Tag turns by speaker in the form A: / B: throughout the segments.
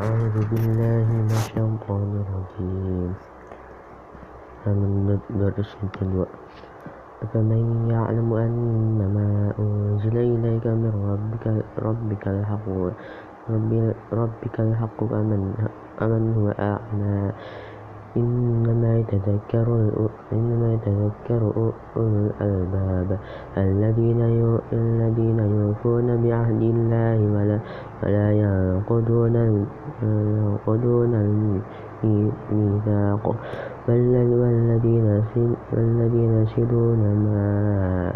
A: أعوذ بالله من الشيطان الرجيم. آمن درس التلوى أفمن يعلم أنما أنزل إليك من ربك, ربك الحق ربك الحق أمن, أمن هو أعمى؟ إنما يتذكر أولو الألباب الذين يوفون بعهد الله ولا ينقضون الميثاق والذين يصلون ما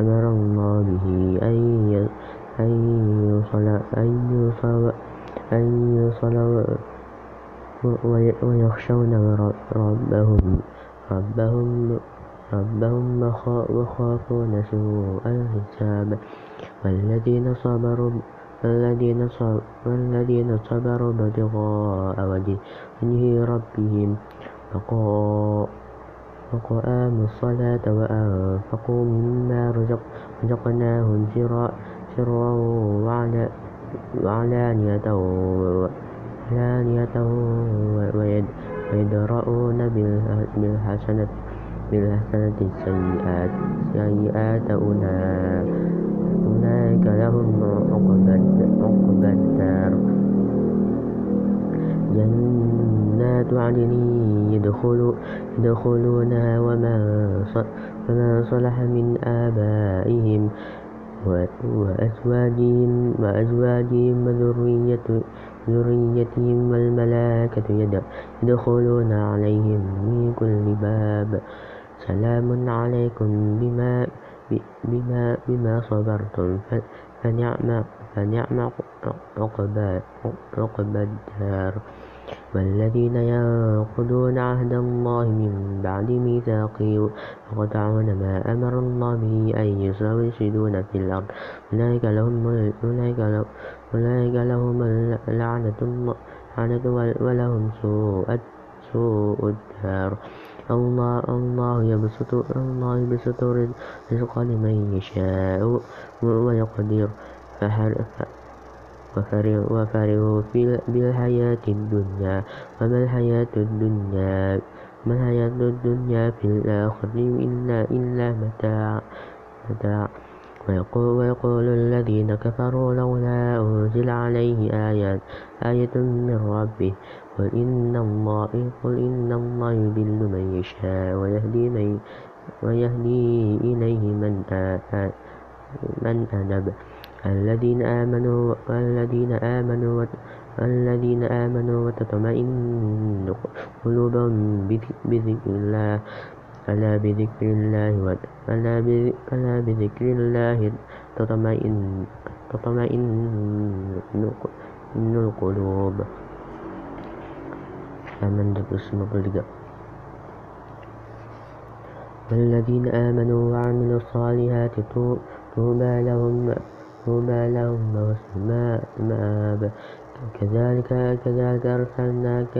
A: أمر الله به أن يوصل ويخشون ربهم ويخافون سوء الحساب. والذين صبروا ابتغاء وجه ربهم وأقاموا الصلاة وأنفقوا مما رزقناهم سرا وعلانية ويدرؤون بالحسنة السيئة أولئك لهم عقبى الدار. جنات عدن يدخلونها ومن صلح من آبائهم وأزواجهم وذريتهم والملائكة يدخلون عليهم من كل باب. سلام عليكم بما صبرتم فنعم عقبى الدار. والذين ينقضون عهد الله من بعد ميثاقه ويقطعون ما أمر الله به أن ويفسدون في الأرض. أولئك لهم اللعنة ولهم سوء الدار. الله يبسط الرزق لمن يشاء ويقدر. وفرحوا بالحياة الدنيا. وما الحياة الدنيا في الآخرة إلا متاع. ويقول الذين كفروا لولا أنزل عليه آية من ربه. قل إن الله يضل من يشاء ويهدي إليه من أنب الذين آمنوا وتطمئن قلوبهم بذكر الله. ألا بذكر الله تطمئن القلوب والذين آمنوا وعملوا الصالحات طوبى لهم طوبى لهم وحسن مآب كذلك كذلك أرسلناك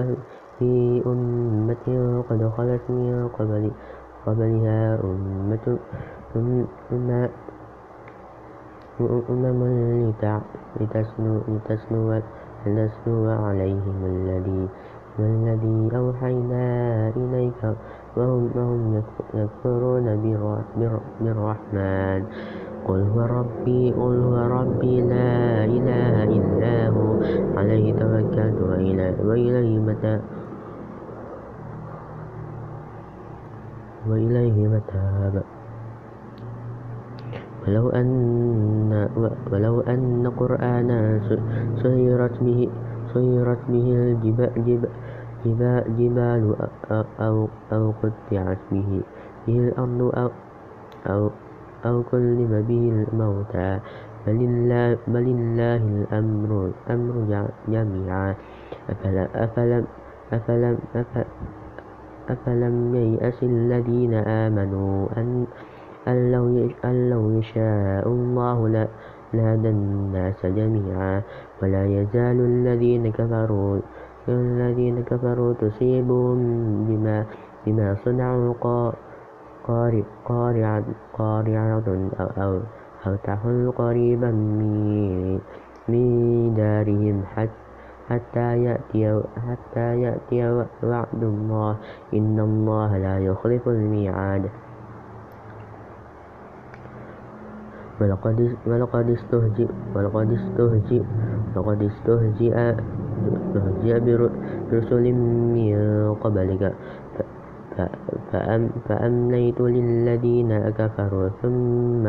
A: في أمة قد خلت من قبلها أمم لتسلو عليهم الذي أوحينا إليك وهم يكفرون بالرحمن. قل هو ربي لا إله إلا هو. عليه توكلت وإليه متاب. ولو أن قرآنا سيرت به الجبال أو قطعت به الأرض أو كلم به الموتى. بل الله الأمر جميعا. أفلم ييأس الذين آمنوا أن لو يشاء الله لهدى الناس جميعا ولا يزال الذين كفروا تصيبهم بما صنعوا قارعة أو تحل قريبا من دارهم حتى يأتي حتى يأتي وعد الله. إن الله لا يخلف الميعاد. ولقد ولقد استهزئ ولقد استهزئ ولقد استهزئ استهزئ برسل من قبلك. فأمليت للذين كفروا. ثم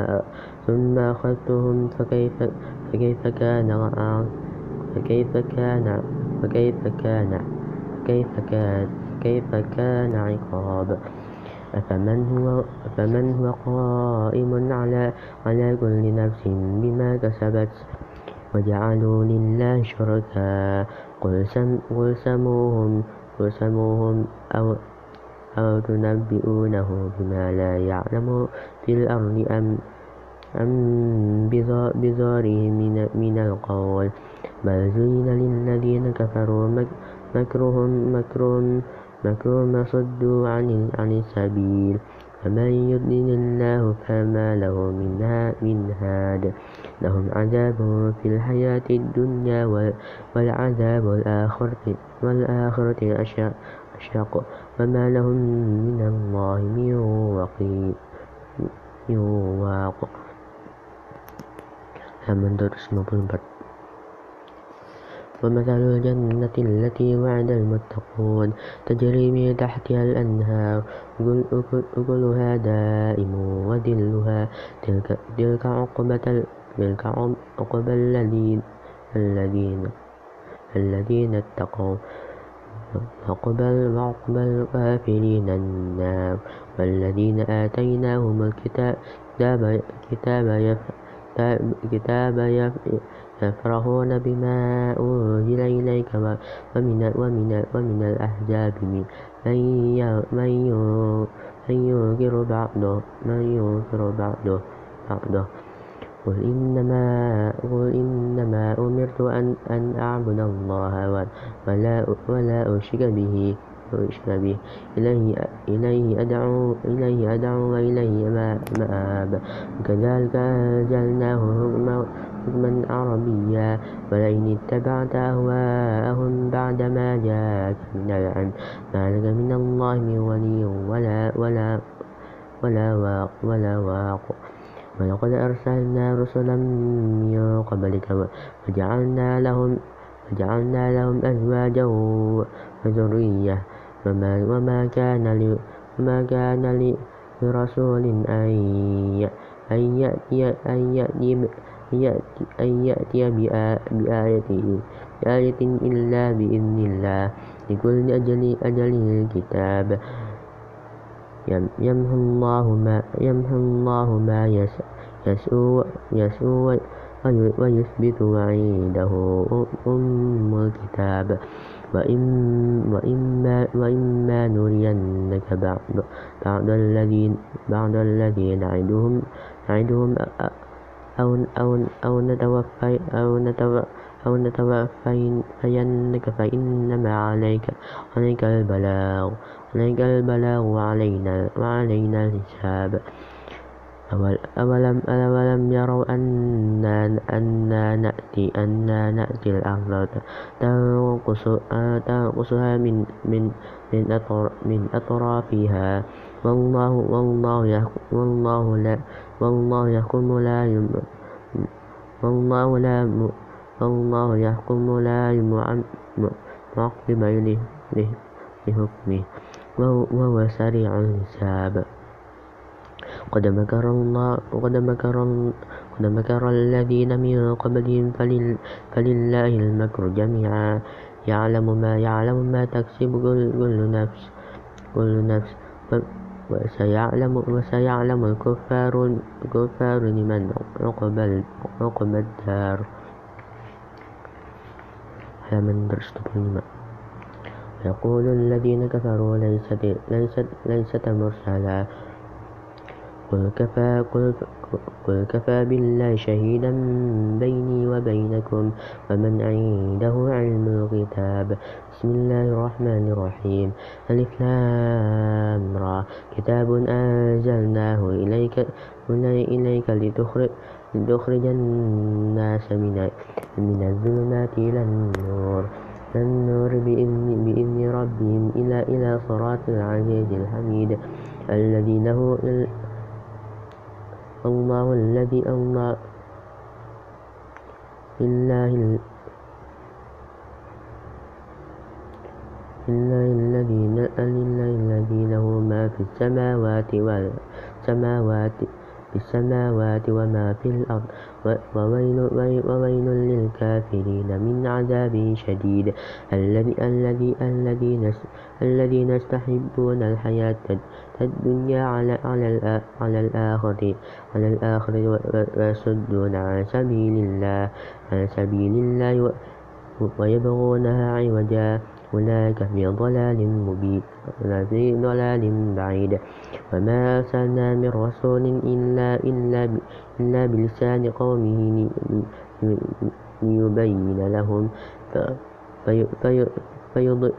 A: ثم أخذتهم فكيف فكيف كان فكيف كان فكيف كان فكيف كان كيف كان عقاب؟ أفمن هو فمن هو قائم على على كل نفس بما كسبت؟ وجعلوا لله شركاء قل سم قل سموهم قل سموهم أو أو تنبئونه بما لا يعلم في الأرض أم بظاهره من, من القول. بل زين للذين كفروا مكرهم مكرهم مكرهم صدوا عن, عن السبيل. فمن يضلل الله فما له من هاد. لهم عذاب في الحياة الدنيا والعذاب الآخرة والآخرة أشق. وما لهم من الله من واق. Halaman 254 ومثل الجنة التي وعد المتقون تجري من تحتها الأنهار أكلها دائم وذلها تلك, تلك عقبة تلك عقبة الذين الذين الذين اتقوا وقبل وعقب الكافرين النار والذين آتيناهم الكتاب كتاب كتاب يفرحون بما أنزل إليك ومن, ومن, ومن الأحزاب من ينكر بعضه من ينكر بعضه بعضه. قل إنما, قل إنما أمرت أن, أن أعبد الله ولا, ولا أشرك به. أشرك به. إليه, أدعو إليه أدعو وإليه مآب وكذلك أنزلناه حكما عربيا. ولئن اتبعت أهواءهم بعدما جاءك من العلم ما لك من الله من ولي ولا ولا ولا واق ولا واق. ولقد أرسلنا رسلا من قبلك وجعلنا لهم وجعلنا لهم أزواجا وذرية. وما, وما كان لي وما كان لرسول أن يأتي أن يأتي أن يأتي بآية بآية إلا بإذن الله لكل أجل أجل كتاب يمحو الله ما يمحو الله ما يسوء يسوء ويثبت وعنده أم الكتاب. وإما, وإما نرينك بعض, بعض الذين بعض الذين نعدهم نعدهم أو أو أو نتوفي أو نتوفي أو نتوفينك فإنما عليك عليك البلاغ عليك البلاغ وعلينا وعلينا الحساب. أولم أولم يروا أنا أنا نأتي أنا نأتي الأرض تنقص تنقصها من من من من أطرافها والله والله والله لا والله يحكم لا والله لا والله يحكم لا معقب لحكمه وهو سريع الحساب قد مكر الله قد مكر قد مكر الذين من قبلهم فلله المكر جميعا. يعلم ما يعلم ما تكسب كل نفس كل نفس. وسيعلم وسيعلم الكفار الكفار لمن عقب عقب الدار. من درس يقول الذين كفروا ليست ليست ليست مرسلا. قل كفى, قل, قل كفى بالله شهيدا بيني وبينكم ومن عنده علم الكتاب. بسم الله الرحمن الرحيم. ألف لام را. كتاب أنزلناه إليك إليك لتخرج لتخرج الناس من من الظلمات إلى النور. النور بإذن, بإذن ربهم إلى إلى صراط العزيز الحميد الذي له الله الذي الله لله لله الذي الذي له ما في السماوات والسماوات في السماوات وما في الأرض وويل, وويل للكافرين من عذاب شديد الذي الذي الذين الذين يستحبون الحياة الدنيا على على على الآخرة. على الآخرة ويصدون عن سبيل الله. عن سبيل الله ويبغونها عوجا. أولئك في ضلال مبين. في ضلال بعيد. وما أرسلنا من رسول إلا, إلا, إلا بلسان قومه ليبين لهم. في فيضل,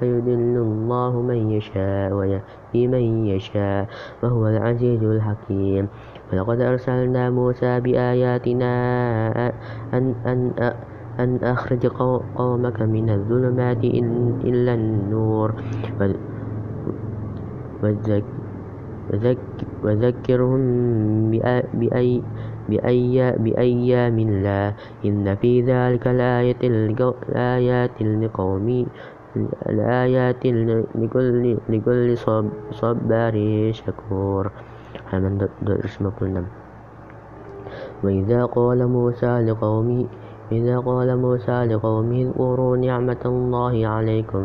A: فيضل الله من يشاء ويهدي من يشاء وهو العزيز الحكيم. ولقد أرسلنا موسى بآياتنا أن, أن, أن أخرج قومك من الظلمات إلى النور. وذكرهم بأي بأيام الله إن في ذلك الآيات لقوم الآيات لكل, لكل صبار شكور. وإذا قال موسى لقومه إذا قال موسى لقومه اذكروا نعمة الله عليكم.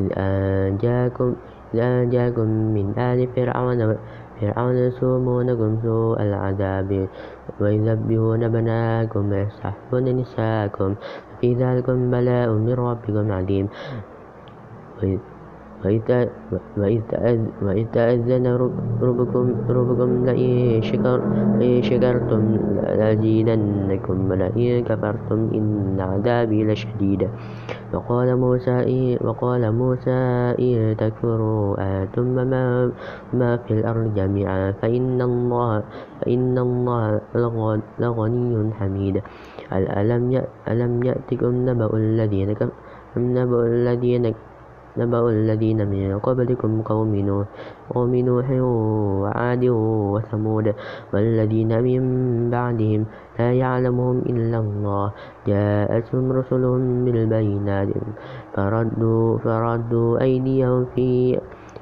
A: إذ أنجاكم, إذ أنجاكم من آل فرعون فرعون يسومونكم سوء العذاب. ويذبحون بناكم ويستحيون نساءكم. في ذلك بلاء من ربكم عظيم. وإذ تأذن ربكم لئن شكرتم لأزيدنكم ولئن كفرتم إن عذابي لشديد. وقال موسى وقال موسى إن تكفروا أنتم ما في الأرض جميعا فإن الله فإن الله لغني حميد. ألم يأتكم نبأ الذين نبأ الذين نبأ الذين من قبلكم قوم نوح قوم نوح وعاد وثمود والذين من بعدهم لا يعلمهم إلا الله. جاءتهم رسلهم بالبينات فردوا, فردوا أيديهم في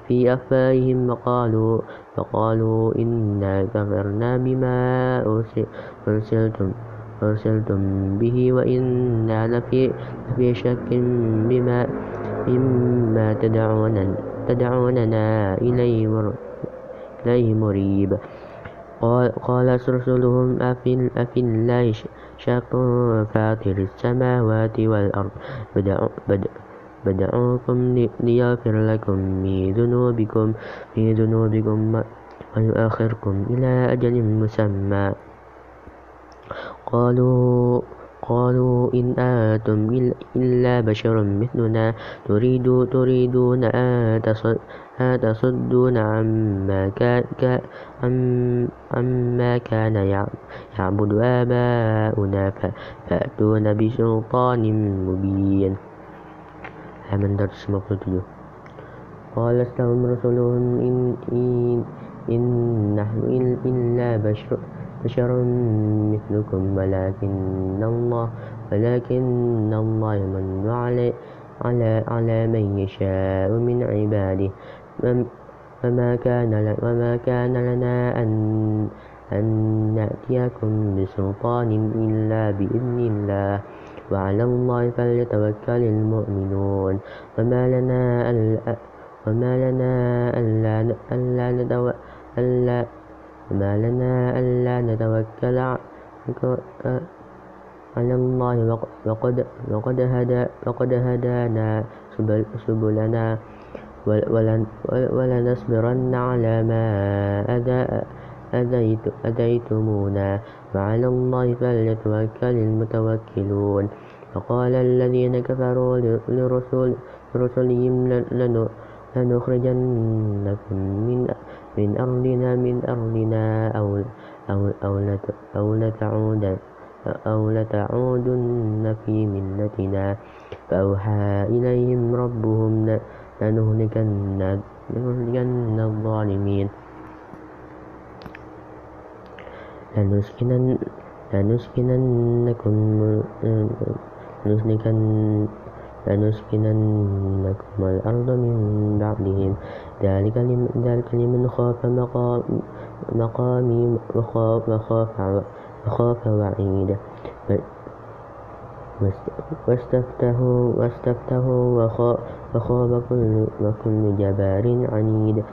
A: في أفواههم وقالوا فقالوا إنا كفرنا بما أرسلتم أرسلتم به وإنا لفي, لفي شك بما مما تدعون تدعوننا إليه إليه مريب. قال, رسلهم أفي, أفي الله شق فاطر السماوات والأرض. بدعوكم ليغفر لكم من ذنوبكم من ذنوبكم ويؤخركم إلى أجل مسمى. قالوا قالوا إن أنتم إلا بشر مثلنا تريد تريدون أن تصدون عما كان, عما كان يعبد آباؤنا فأتونا بسلطان مبين. من درس مقصده قال استهم رسولهم إن, إن, إن نحن إلا بشر بشر مثلكم ولكن الله ولكن الله يمن على على على من يشاء من عباده. وما كان وما كان لنا أن أن نأتيكم بسلطان إلا بإذن الله. وعلى الله فليتوكل المؤمنون. وما لنا ألا وما لنا ألا ألا, ألا وما لنا ألا نتوكل على الله وقد, وقد, هدى وقد هدانا سبلنا ولنصبرن على ما أذيت أذيتمونا. وعلى الله فليتوكل المتوكلون. وقال الذين كفروا لرسلهم لنخرجنكم من من أرضنا من أرضنا أو أو, أو, أو لتعودن أو لتعودن في ملتنا فأوحى إليهم ربهم لنهلكن الظالمين. لنسكنن لنسكننكم لنسكننكم الأرض من بعدهم. ذلك لمن خاف مقامي وخاف, وخاف وعيد. واستفتحوا واستفتحوا وخاب كل جبار عنيد.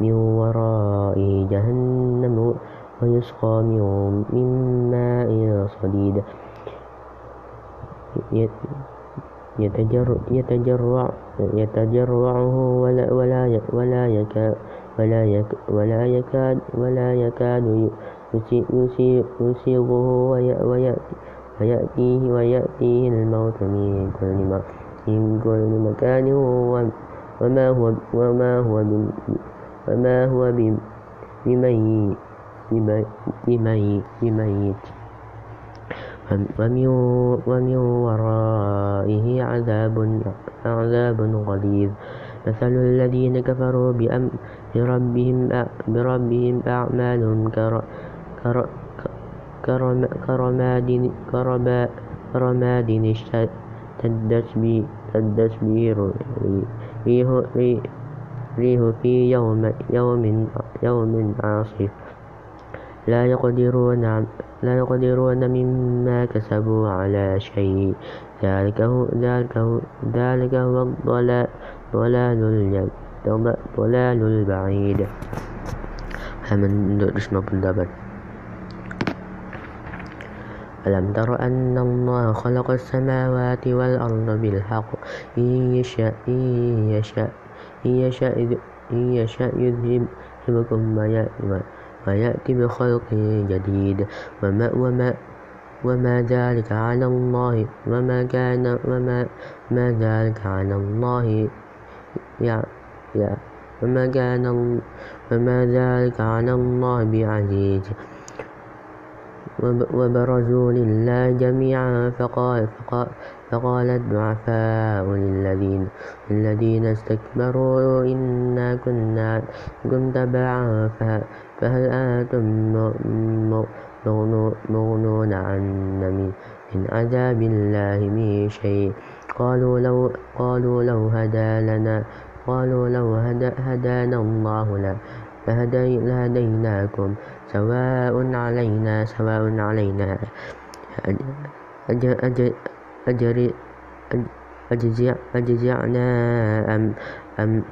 A: من ورائه جهنم ويسقى من ماء صديد. يتجرعه ولا يكاد ولا يكاد ولا يكاد يسيغه ويأتيه الموت من كل مكان وما هو بميت بميت ومن ورائه عذاب عذاب غليظ. مثل الذين كفروا بربهم بربهم أعمالهم كرماد اشتدت به ريح في يوم يوم عاصف. لا يقدرون لا يقدرون مما كسبوا على شيء. ذلك هو ذلك هو ذلك هو الضلال ضلال البعيد همن اسمه بالدبر ألم تر أن الله خلق السماوات والأرض بالحق؟ إن يشاء إن يشاء إن يشاء إن يشاء يذهبكم ويأتي بخلق جديد. وما, وما, وما ذلك على الله وما كان وما ما ذلك على الله يا يا وما كان وما ذلك على الله بعزيز. وبرزوا لله جميعا فقال, فقال, فقال الضعفاء للذين, للذين استكبروا إنا كنا كنت تبعا فهل أنتم مغنون عنا من عذاب الله من شيء؟ قالوا لو, قالوا لو هدى لنا قالوا لو هدانا الله لهديناكم سواء علينا سواء علينا أجزعنا أم أم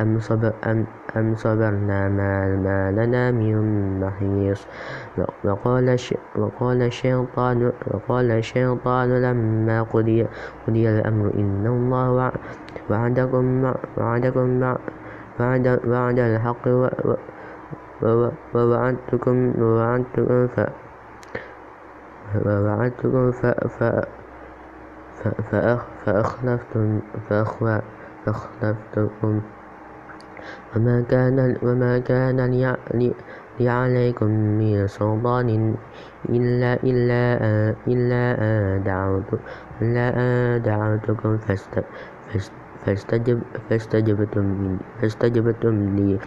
A: أم, صبر أم, أم صبرنا ما, ما لنا من محيص. وقال, وقال الشيطان وقال الشيطان لما قضي, قضي الأمر إن الله وعدكم وعدكم وعد, وعد الحق ووعدتكم ووعدتكم ف ووعدتكم ف فأخلفتم فأخلفتكم. وما كان وما كان لي عليكم من سلطان إلا إلا إلا دعوت إلا دعوتكم فاستجب فاستجبتم فاستجبتم لي.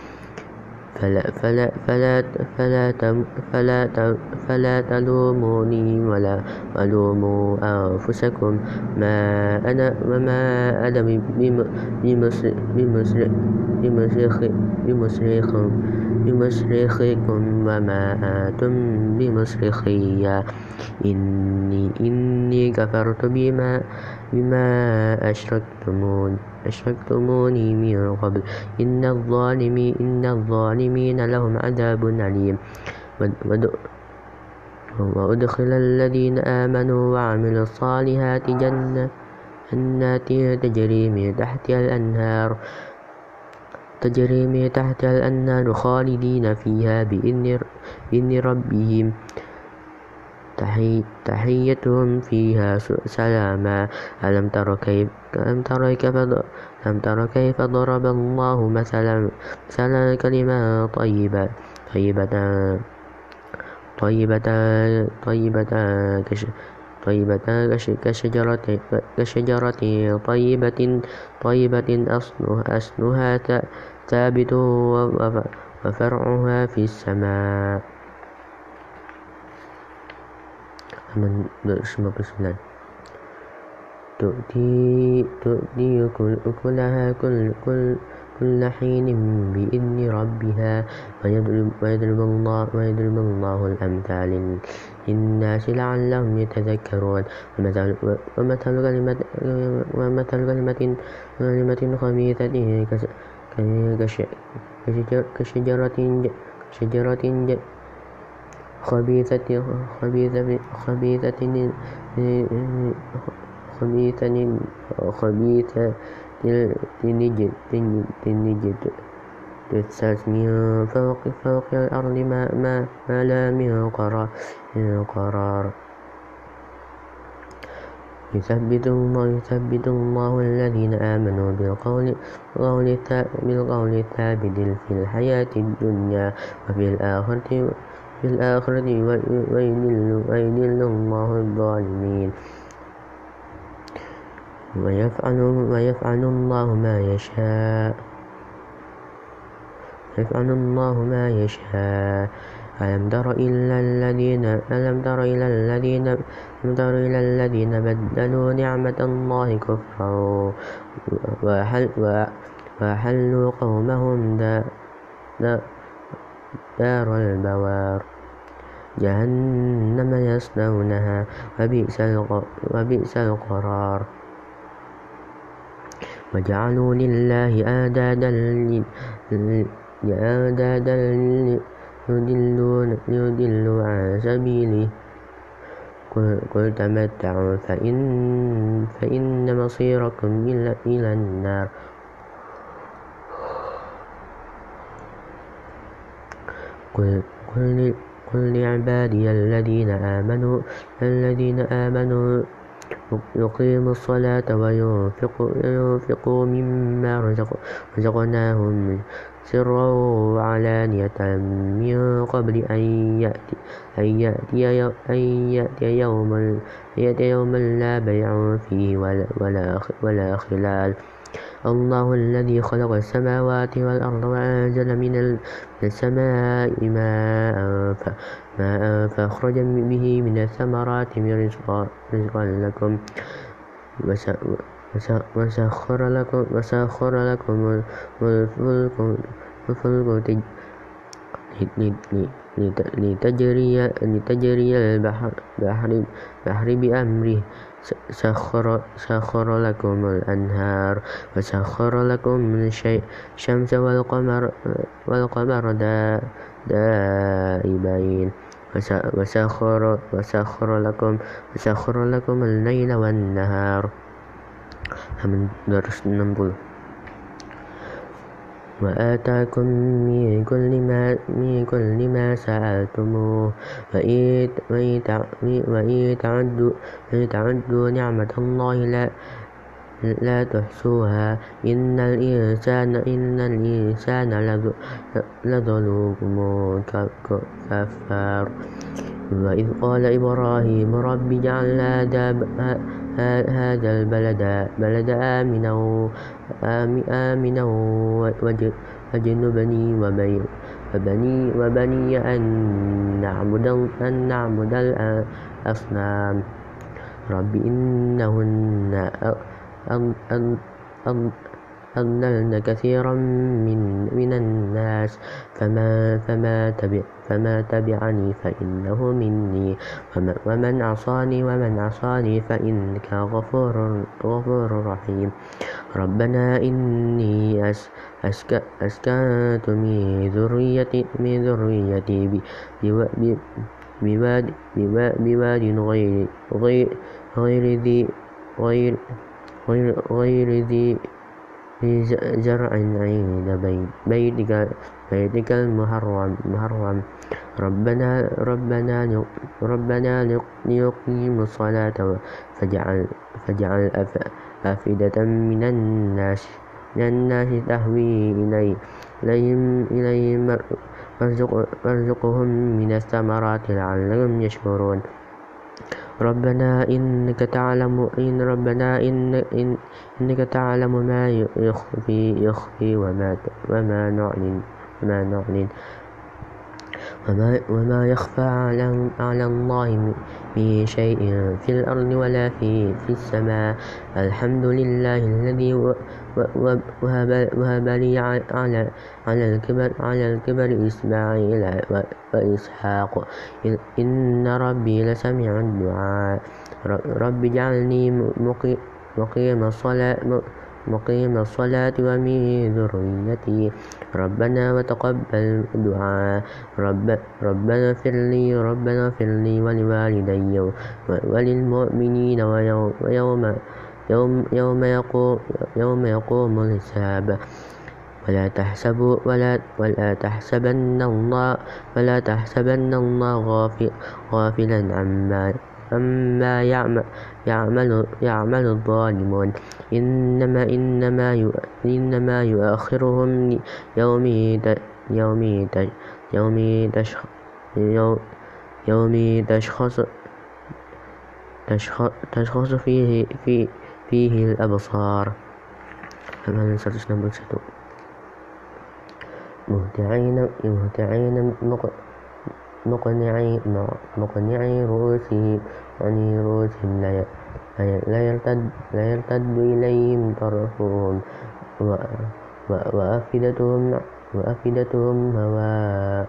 A: فلا فلا فلا فلا فلا فلا تلوموني ولا ولوموا أنفسكم. ما أنا وما أنا بمصرخكم وما أنتم بمصرخي. إني إني كفرت بما بما أشركتمون أشركتموني من قبل. إن الظالمين إن الظالمين لهم عذاب أليم. وأدخل الذين آمنوا وعملوا الصالحات جنة جنات تجري من تحتها الأنهار. تجري من تحتها الأنهار خالدين فيها بإذن ربهم. تحيتهم فيها سلاما. ألم تر كيف ألم تر كيف ألم تر كيف ضرب الله مثلا مثلا كلمة طيبة. طيبة طيبة طيبة طيبة كشجرة كشجرة طيبة طيبة أصلها ثابت وفرعها في السماء. تؤتي تؤتي أكلها كل كل كل حين بإذن ربها ويضرب الله, ويضرب الله الأمثال للناس لعلهم يتذكرون. ومثل كلمة, ومثل كلمة, كلمة خبيثة كشجرة شجرة خبيثة خبيثة خبيثة خبيثة خبيثة تنجد تسعت من فوق فوق الأرض ما, ما, ما لا من قرار, من قرار. يثبت الله يثبت الله الذين آمنوا بالقول بالقول الثابت في الحياة الدنيا وفي الآخرة. في الآخرة ويذل الله الظالمين. ويفعل, ويفعل الله ما يشاء. يفعل الله ما يشاء. ألم تر إلى الذين ألم تر إلى الذين ألم تر إلى الذين بدلوا نعمة الله كفرا. وحل وحلوا قومهم دار البوار. جهنم يصلونها وبئس القرار. وجعلوا لله آندادا ليضلوا عن سبيله. قل تمتعوا فإن, فإن مصيركم إلى النار. قل, قل, لعبادي الذين آمنوا الذين آمنوا يقيموا الصلاة وينفقوا مما رزقناهم سرا وعلانية من قبل أن يأتي, أن يأتي, أن يأتي يوم, يوم لا بيع فيه ولا, ولا, ولا خلال. الله الذي خلق السماوات والأرض وأنزل من السماء ماء فأخرج به من الثمرات من رزقا لكم. وسخر لكم, وسخر لكم الفلك لتجري, لتجري البحر بأمره. سخر, سخر لكم الأنهار وسخر لكم الشمس والقمر, والقمر دائبين. وسخر, وسخر, لكم, وسخر لكم الليل والنهار. من درس 60 وآتاكم من كل ما من كل ما سألتموه. وإن تعدوا نعمة الله لا لا تحصوها. إن الإنسان إن الإنسان لظلوم كفار. وإذ قال إبراهيم رب اجعل هذا البلد بلد آمنا آمنا واجنبني وبني وبني أن نعبد أن نعبد الأصنام رب إنهن أضللن كثيرا من, من الناس. فما, فما, تبع فما تبعني فإنه مني. ومن عصاني ومن عصاني فإنك غفور, غفور رحيم. ربنا إني أس أسك أسكنت من ذريتي من ذريتي بواد بواد غير غير غير ذي غير غير, ذي زرع عند بيتك, بيتك المحرم ربنا ربنا ربنا ليقيموا الصلاة فاجعل فاجعل أفئدة من الناس من الناس تهوي إليهم إليهم وارزقهم من الثمرات لعلهم يشكرون. ربنا إنك تعلم إن ربنا إن إن إنك تعلم ما يخفي يخفي وما وما نعلن وما نعلن وما, وما يخفى على, على الله من شيء في الأرض ولا في, في السماء. الحمد لله الذي وهب, لي على, على, الكبر, على الكبر إسماعيل وإسحاق. إن ربي لسميع الدعاء. رب اجعلني مقيم الصلاة مقيم الصلاة ومن ذريتي. ربنا وتقبل دعاء. رب ربنا اغفر لي ربنا اغفر لي ولوالدي وللمؤمنين ويوم يوم يوم يقوم يوم يقوم الحساب. ولا تحسبوا ولا ولا تحسبن الله ولا تحسبن الله غافل غافلا عما عما يعمل يعمل, يعمل الظالمون. إنما إنما إنما يؤخرهم يوم يوم يوم يوم تشخص تشخص فيه في فيه الأبصار. مهتعين مهتعين مقنعي رؤوسهم عن رؤوسهم. لا يرتد, لا يرتد إليهم طرفهم. وأفئدتهم وأفئدتهم هواء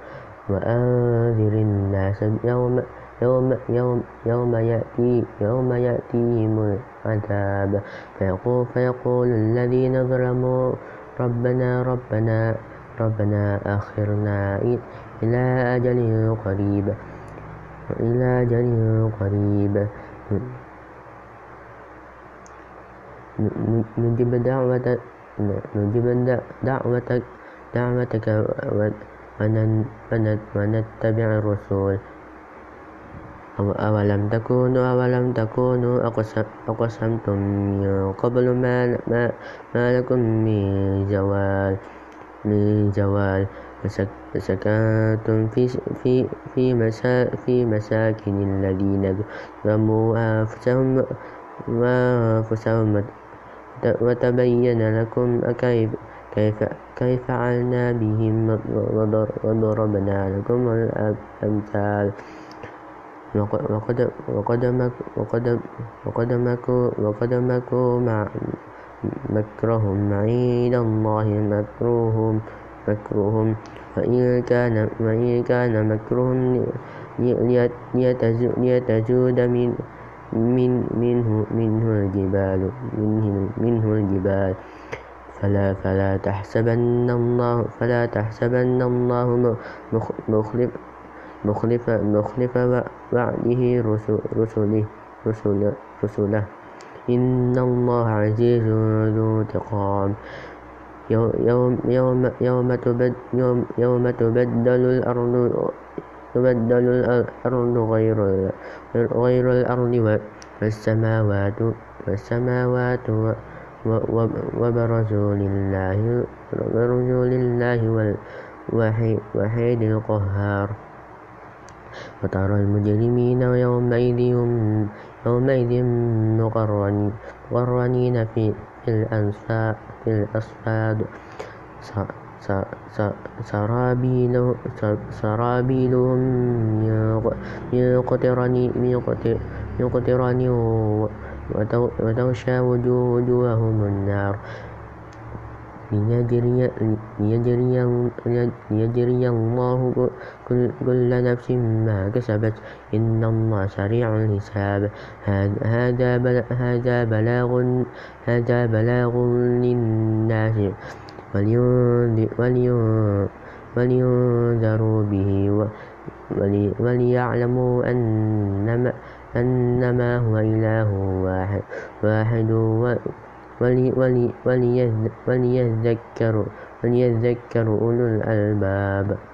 A: وأنذر الناس يوم يوم يوم يوم يأتي يوم يأتيهم العذاب فيقول, فيقول الذين ظلموا ربنا ربنا ربنا أخرنا إلى أجل قريب. إلى أجل قريب. نجب دعوتك نجب دعوتك دعوتك ونتبع الرسول. أولم تكونوا أولم تكونوا أقسمتم من قبل ما, ما, ما لكم من زوال من زوال فسكنتم في في في, مسا في مساكن الذين ظلموا أنفسهم وأنفسهم وتبين لكم كيف كيف كيف فعلنا بهم وضربنا لكم الأمثال. وقد وقد وقد وقد مكروا وقد مكروا مع مكرهم عند الله مكرهم مكرهم وإن كان وإن كان مكرهم ليتزود من من منه منه الجبال منه, منه الجبال فلا فلا تحسبن الله فلا تحسبن الله مخلف مخلف مخلف وعده رسله رسله رسله إن الله عزيز ذو انتقام. يوم يوم يوم يوم, يوم تبدل الأرض تبدل الأرض غير غير الأرض والسماوات والسماوات وبرزوا لله وبرزوا لله والوحيد القهار. وترى المجرمين يومئذ يومئذ مقرنين في الأصفاد. سرابيلهم من قطران وتغشى وجوههم النار. ليجري الله كل نفس ما كسبت. إن الله سريع الحساب. هذا بلاغ هذا بلاغ للناس. ولينذروا به وليعلموا أنما هو إله واحد وليذكر أولو الألباب.